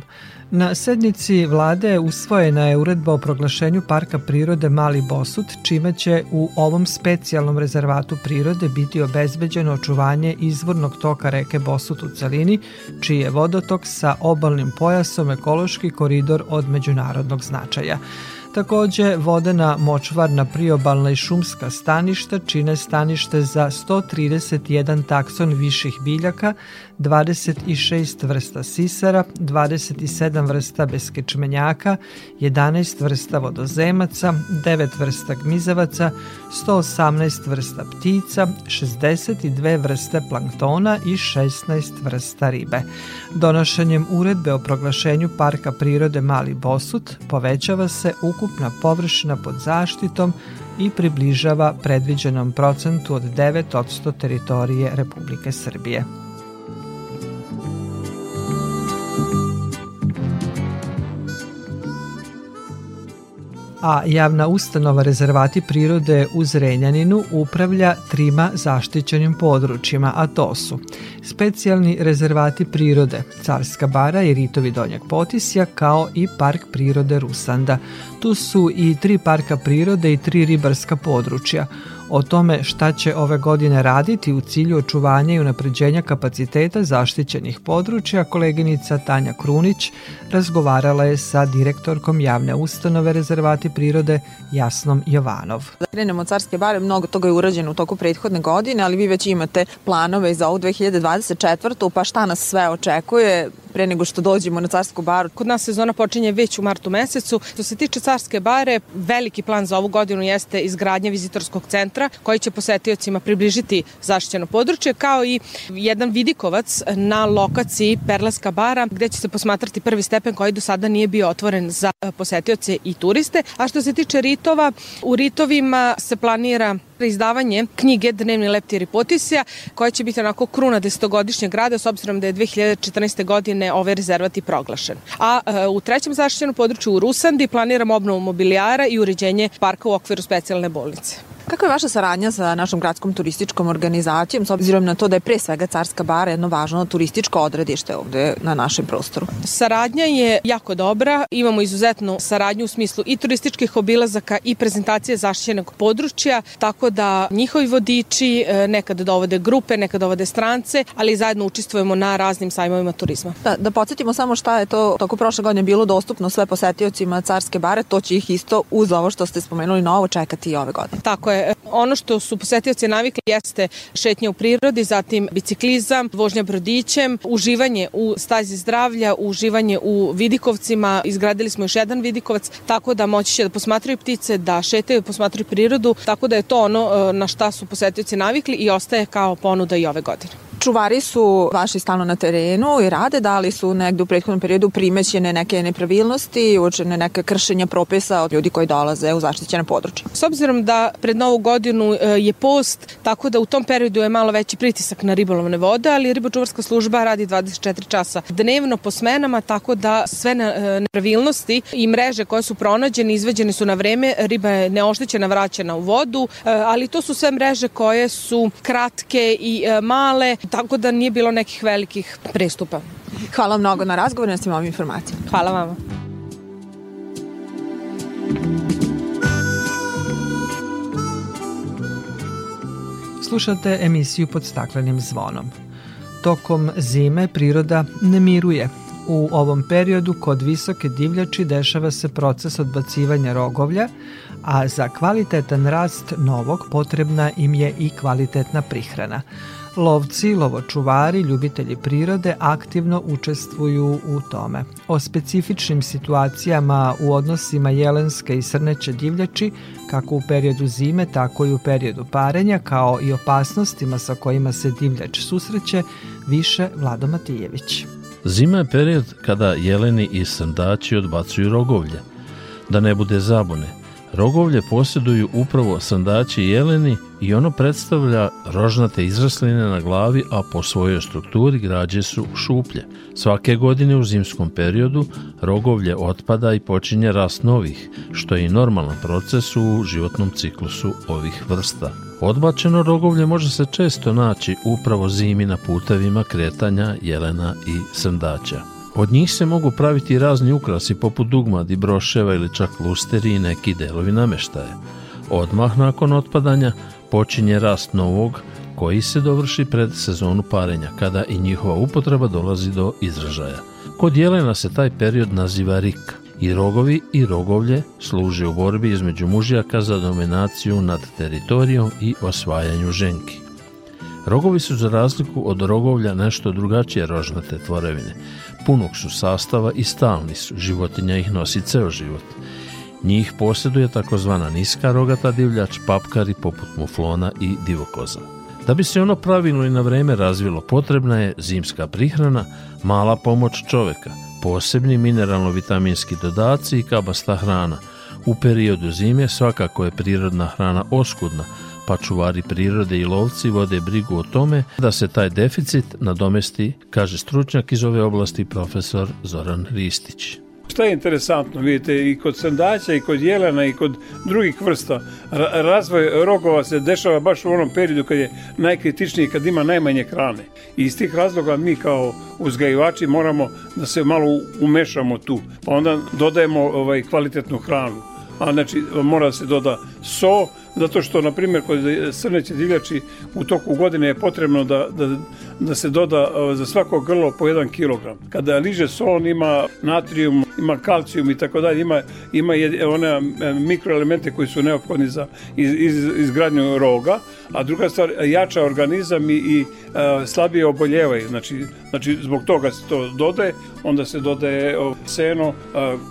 Na sednici vlade usvojena je uredba o proglašenju Parka prirode Mali Bosut, čime će u ovom specijalnom rezervatu prirode biti obezbeđeno očuvanje izvornog toka reke Bosut u celini, čiji je vodotok sa obalnim pojasom ekološki koridor od međunarodnog značaja. Takođe, vodena, močvarna, priobalna i šumska staništa čine stanište za 131 takson viših biljaka, 26 vrsta sisara, 27 vrsta beskečmenjaka, 11 vrsta vodozemaca, 9 vrsta gmizavaca, 118 vrsta ptica, 62 vrste planktona i 16 vrsta ribe. Donošenjem uredbe o proglašenju Parka prirode Mali Bosut povećava se ukupna površina pod zaštitom i približava predviđenom procentu od 9% teritorije Republike Srbije. A javna ustanova rezervati prirode u Zrenjaninu upravlja trima zaštićenim područjima, a to su specijalni rezervati prirode Carska bara i Ritovi Donjak Potisja kao i Park prirode Rusanda. Tu su i tri parka prirode i tri ribarska područja. O tome šta će ove godine raditi u cilju očuvanja i unapređenja kapaciteta zaštićenih područja, koleginica Tanja Krunić razgovarala je sa direktorkom javne ustanove rezervati prirode Jasnom Jovanov. Da krenemo od Carske bare, mnogo toga je urađeno u toku prethodne godine, ali vi već imate planove za ovu 2024. pa šta nas sve očekuje pre nego što dođemo na Carsku baru? Kod nas sezona počinje već u martu mesecu. Što se tiče Carske bare, veliki plan za ovu godinu jeste izgradnja vizitorskog centra koji će posetiocima približiti zaštićeno područje, kao i jedan vidikovac na lokaciji Perleska bara, gde će se posmatrati prvi stepen koji do sada nije bio otvoren za posetioce i turiste. A što se tiče ritova, u ritovima se planira izdavanje knjige Dnevni leptir i potisja, koja će biti onako kruna desetogodišnjeg rada, s obzirom da je 2014. godine ovaj rezervat i proglašen. A e, u trećem zaštićenom području u Rusandi planiramo obnovu mobilijara i uređenje parka u okviru specijalne bolnice. Kako je vaša saradnja sa našom gradskom turističkom organizacijom, s obzirom na to da je pre svega Carska bara jedno važno turističko odredište ovde na našem prostoru? Saradnja je jako dobra, imamo izuzetnu saradnju u smislu i turističkih obilazaka i prezentacije zaštićenog područja, tako da njihovi vodiči e, nekad dovode grupe, nekad dovode strance, ali zajedno učestvujemo na raznim sajmovima turizma. Da, da podsjetimo samo šta je to toko prošle godine bilo dostupno sve posetiocima Carske bare, to će ih isto uz ovo što ste spomenuli novo čekati i ove godine. Tako je. Ono što su posetioci navikli jeste šetnja u prirodi, zatim biciklizam, vožnja brodićem, uživanje u stazi zdravlja, uživanje u vidikovcima, izgradili smo još jedan vidikovac, tako da moći će da posmatraju ptice, da šetaju, posmatraju prirodu, tako da je to ono e, na šta su posetioci navikli i ostaje kao ponuda i ove godine. Čuvari su vaši stalno na terenu i rade, da li su negde u prethodnom periodu primećene neke nepravilnosti, učene neke kršenja propisa od ljudi koji dolaze u zaštićene područje? S obzirom da pred novu godinu e, je post, tako da u tom periodu je malo veći pritisak na ribolovne vode, ali ribočuvarska služba radi 24 časa dnevno po smenama, tako da sve e, nepravilnosti i mreže koje su pronađene izveđene su na vreme, riba je neoštećena, vraćena u vodu, e, ali to su sve mreže koje su kratke i male, tako da nije bilo nekih velikih prestupa. Hvala mnogo na razgovor i na svim ovim informacijama. Hvala vama. Slušate emisiju pod staklenim zvonom. Tokom zime priroda ne miruje. U ovom periodu kod visoke divljači dešava se proces odbacivanja rogovlja, a za kvalitetan rast novog potrebna im je i kvalitetna prihrana. Lovci, lovočuvari, ljubitelji prirode aktivno učestvuju u tome. O specifičnim situacijama u odnosima jelenske i srneće divljači, kako u periodu zime, tako i u periodu parenja, kao i opasnostima sa kojima se divljač susreće, više Vlado Matijević. Zima je period kada jeleni i srndači odbacuju rogovlje. Da ne bude zabune, Rogovlje posjeduju upravo sandači jeleni i ono predstavlja rožnate izrasline na glavi, a po svojoj strukturi građe su šuplje. Svake godine u zimskom periodu rogovlje otpada i počinje rast novih, što je i normalan proces u životnom ciklusu ovih vrsta. Odbačeno rogovlje može se često naći upravo zimi na putevima kretanja jelena i srndaća. Od njih se mogu praviti razni ukrasi poput dugmadi, broševa ili čak lusteri i neki delovi nameštaja. Odmah nakon otpadanja počinje rast novog koji se dovrši pred sezonu parenja, kada i njihova upotreba dolazi do izražaja. Kod jelena se taj period naziva rik. I rogovi i rogovlje služe u borbi između mužjaka za dominaciju nad teritorijom i osvajanju ženki. Rogovi su za razliku od rogovlja nešto drugačije rožnate tvorevine, punog su sastava i stalni su, životinja ih nosi ceo život. Njih posjeduje takozvana niska rogata divljač, papkari poput muflona i divokoza. Da bi se ono pravilno i na vreme razvilo, potrebna je zimska prihrana, mala pomoć čoveka, posebni mineralno-vitaminski dodaci i kabasta hrana. U periodu zime svakako je prirodna hrana oskudna, pa čuvari prirode i lovci vode brigu o tome da se taj deficit nadomesti, kaže stručnjak iz ove oblasti profesor Zoran Ristić. Šta je interesantno, vidite, i kod sandaća, i kod jelena, i kod drugih vrsta, razvoj rogova se dešava baš u onom periodu kad je najkritičniji, kad ima najmanje hrane. I iz tih razloga mi kao uzgajivači moramo da se malo umešamo tu, pa onda dodajemo ovaj, kvalitetnu hranu. A znači, mora se doda so, zato što, na primjer, kod srneće divljači u toku godine je potrebno da, da, da se doda za svako grlo po 1 kg. Kada liže son ima natrijum, ima kalcijum i tako dalje, ima, ima one mikroelemente koji su neophodni za iz, iz, izgradnju roga, a druga stvar, jača organizam i, i slabije oboljevaju. Znači, znači, zbog toga se to dodaje, onda se dodaje seno,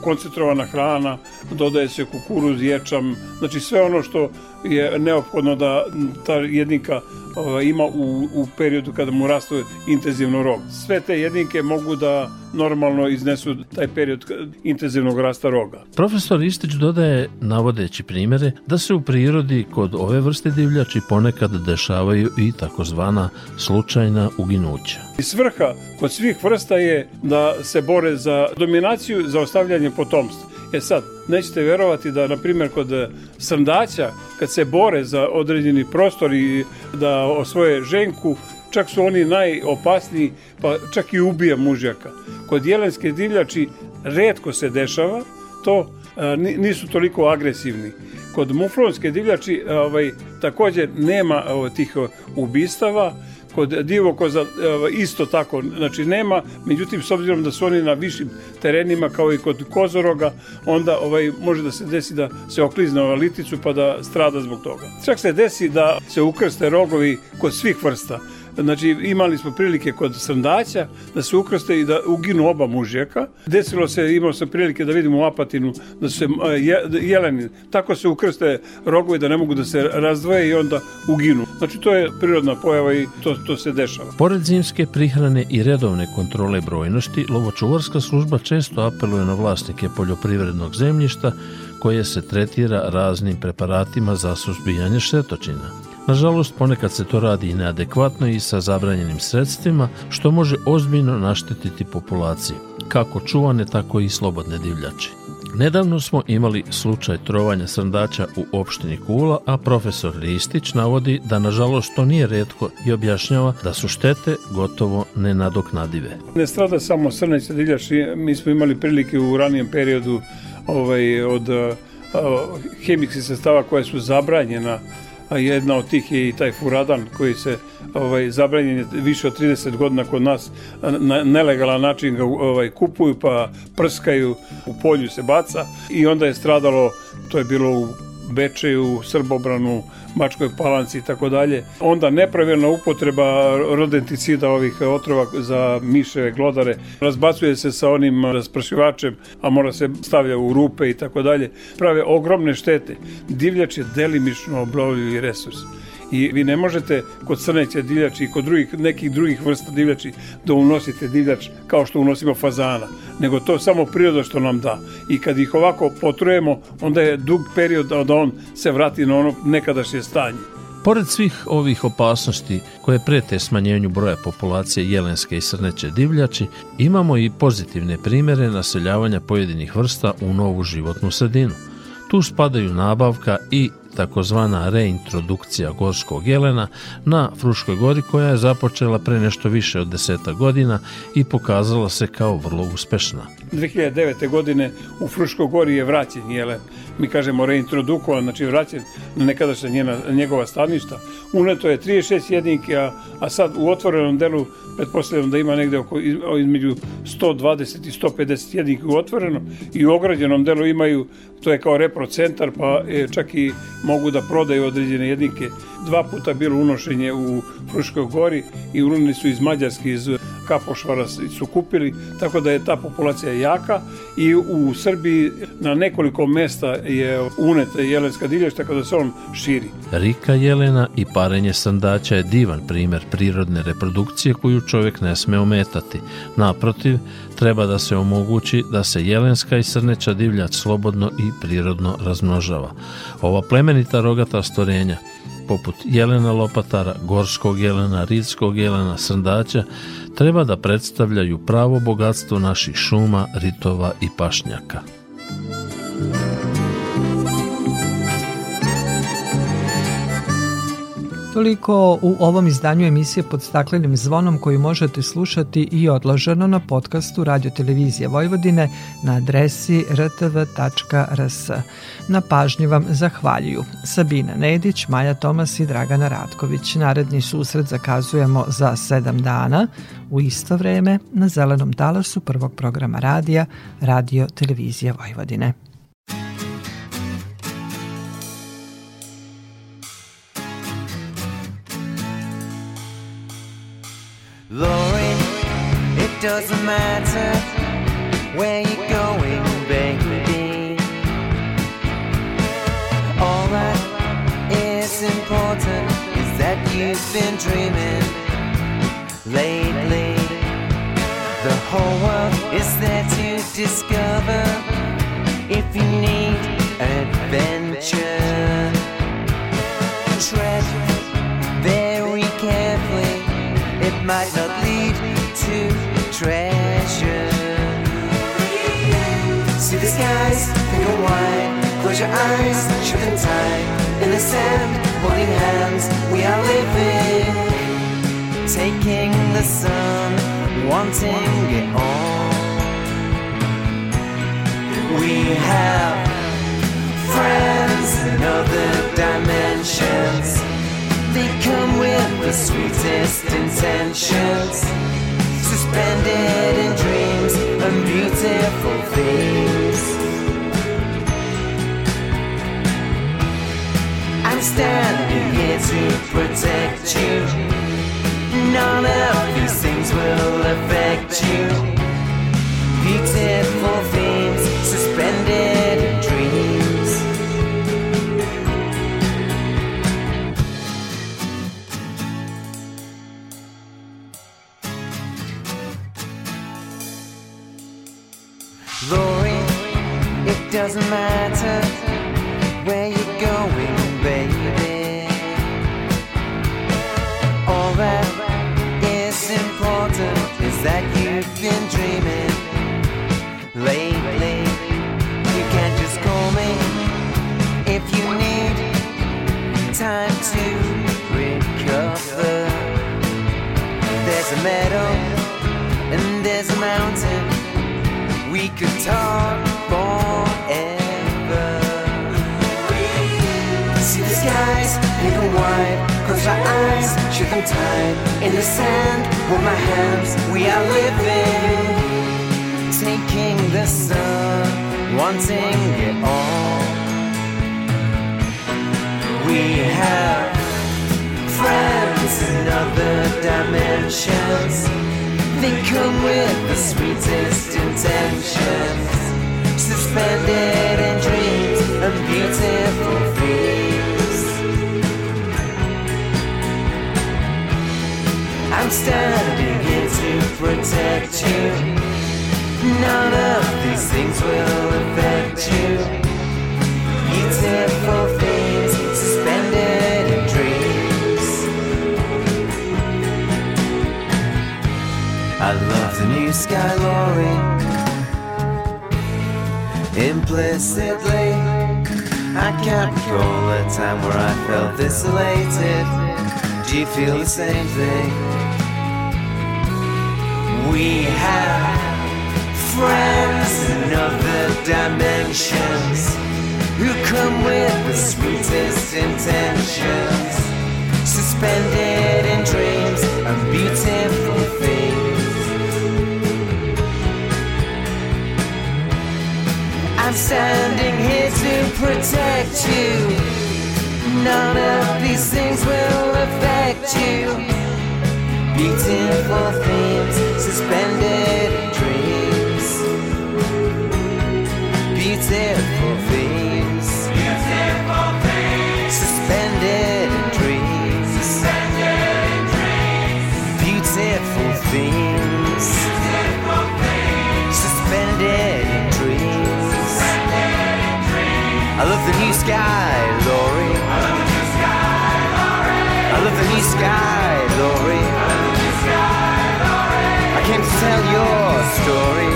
koncentrovana hrana, dodaje se kukuruz, ječam, znači sve ono što je neophodno da ta jedinka ima u, u periodu kada mu rastu intenzivno rog. Sve te jedinke mogu da normalno iznesu taj period intenzivnog rasta roga. Profesor Istić dodaje, navodeći primere, da se u prirodi kod ove vrste divljači ponekad dešavaju i takozvana slučajna uginuća. I svrha kod svih vrsta je da se bore za dominaciju, za ostavljanje potomstva E sad, nećete verovati da, na primjer, kod e, srndaća, kad se bore za određeni prostor i da osvoje ženku, čak su oni najopasniji, pa čak i ubija mužjaka. Kod jelenske divljači redko se dešava, to a, nisu toliko agresivni. Kod muflonske divljači ovaj, također nema ovaj, tih ubistava, kod divokoza isto tako, znači nema, međutim s obzirom da su oni na višim terenima kao i kod kozoroga, onda ovaj može da se desi da se oklizne ova liticu pa da strada zbog toga. Čak se desi da se ukrste rogovi kod svih vrsta. Znači imali smo prilike kod srndaća da se ukrste i da uginu oba mužjaka. Desilo se, imao sam prilike da vidimo u Apatinu da se jeleni, tako se ukrste rogovi da ne mogu da se razdvoje i onda uginu. Znači to je prirodna pojava i to, to se dešava. Pored zimske prihrane i redovne kontrole brojnosti, lovočuvarska služba često apeluje na vlasnike poljoprivrednog zemljišta koje se tretira raznim preparatima za suzbijanje štetočina. Nažalost, ponekad se to radi i neadekvatno i sa zabranjenim sredstvima, što može ozbiljno naštetiti populaciji, kako čuvane, tako i slobodne divljači. Nedavno smo imali slučaj trovanja srndača u opštini Kula, a profesor Ristić navodi da nažalost to nije redko i objašnjava da su štete gotovo nenadoknadive. Ne strada samo srneće divljači, mi smo imali prilike u ranijem periodu ovaj, od hemijskih sestava koje su zabranjena a jedna od tih je i taj furadan koji se ovaj zabranjen je više od 30 godina kod nas na nelegalan način ga ovaj kupuju pa prskaju u polju se baca i onda je stradalo to je bilo u Bečeju, Srbobranu, Mačkoj palanci i tako dalje. Onda nepravilna upotreba rodenticida ovih otrova za miševe, glodare, razbacuje se sa onim raspršivačem, a mora se stavlja u rupe i tako dalje. Prave ogromne štete. Divljač je delimično obnovljivi resurs i vi ne možete kod crneće divljači i kod drugih, nekih drugih vrsta divljači da unosite divljač kao što unosimo fazana, nego to samo priroda što nam da. I kad ih ovako potrujemo, onda je dug period da on se vrati na ono nekadašnje stanje. Pored svih ovih opasnosti koje prete smanjenju broja populacije jelenske i srneće divljači, imamo i pozitivne primere naseljavanja pojedinih vrsta u novu životnu sredinu. Tu spadaju nabavka i takozvana reintrodukcija gorskog jelena na Fruškoj gori koja je započela pre nešto više od deseta godina i pokazala se kao vrlo uspešna. 2009. godine u Fruškoj gori je vraćen jelen. Mi kažemo reintrodukovan, znači vraćen na nekadašnja njena, njegova staništa. Uneto je 36 jedinke, a, a sad u otvorenom delu pretpostavljam da ima negde oko između 120 i 150 jedinki u otvorenom i u ograđenom delu imaju, to je kao reprocentar, pa je čak i mogu da prodaju određene jedinke. Dva puta bilo unošenje u Fruškoj gori i unili su iz Mađarske, iz Kapošvara su kupili, tako da je ta populacija jaka i u Srbiji na nekoliko mesta je uneta jelenska divljač, tako da se on širi. Rika jelena i parenje sandaća je divan primer prirodne reprodukcije koju čovjek ne sme ometati. Naprotiv, treba da se omogući da se jelenska i srneća divljač slobodno i prirodno razmnožava. Ova plemenita rogata stvorenja poput jelena lopatara, gorskog jelena, ritskog jelena, srndaća, treba da predstavljaju pravo bogatstvo naših šuma, ritova i pašnjaka. Toliko u ovom izdanju emisije pod staklenim zvonom koju možete slušati i odloženo na podcastu Radio Televizije Vojvodine na adresi rtv.rs. Na pažnji vam zahvaljuju Sabina Nedić, Maja Tomas i Dragana Ratković. Naredni susret zakazujemo za sedam dana u isto vreme na zelenom talasu prvog programa radija Radio Televizije Vojvodine. Been dreaming lately. The whole world is there to discover if you need adventure. Tread very carefully, it might not lead to treasure. See the skies, and white. Close your eyes, shut them tight. In the sand, holding hands, we are living. Taking the sun, wanting it all. We have friends in other dimensions. They come with the sweetest intentions. Suspended in dreams and beautiful things. Standing here to protect you. None of these things will affect you. Beautiful things suspended in dreams. Lori, it doesn't matter that you've been dreaming lately. You can just call me if you need time to recover. There's a meadow and there's a mountain. We could talk forever. See the skies, pink and white. Close our eyes, shoot them tight. In the sand, with my hands, we are living. Taking the sun, wanting it all. We have friends in other dimensions. They come with the sweetest intentions, suspended in dreams and beautiful things. I'm standing here to protect you. None of these things will affect you. Beautiful things suspended in dreams. I love the new sky, Lori. Implicitly, I can't recall a time where I felt this elated. Do you feel the same thing? We have friends in other dimensions who come with the sweetest intentions, suspended in dreams and beautiful things. I'm standing here to protect you. None of these things will affect you. Beautiful themes suspended in dreams. Beautiful themes. Beautiful themes. Suspended in dreams. Suspended in dreams. Beautiful themes. Beautiful themes. Suspended in dreams. Suspended in dreams. I love the new sky, Lori. I love the new sky, Lori. I love the new sky, story.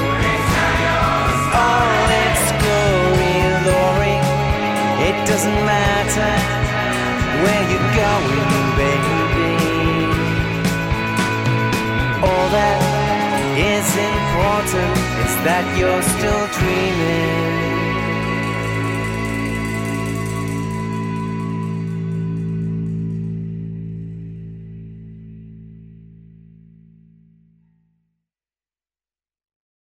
All its glory, Lori. It doesn't matter where you're going, baby. All that is important is that you're still dreaming.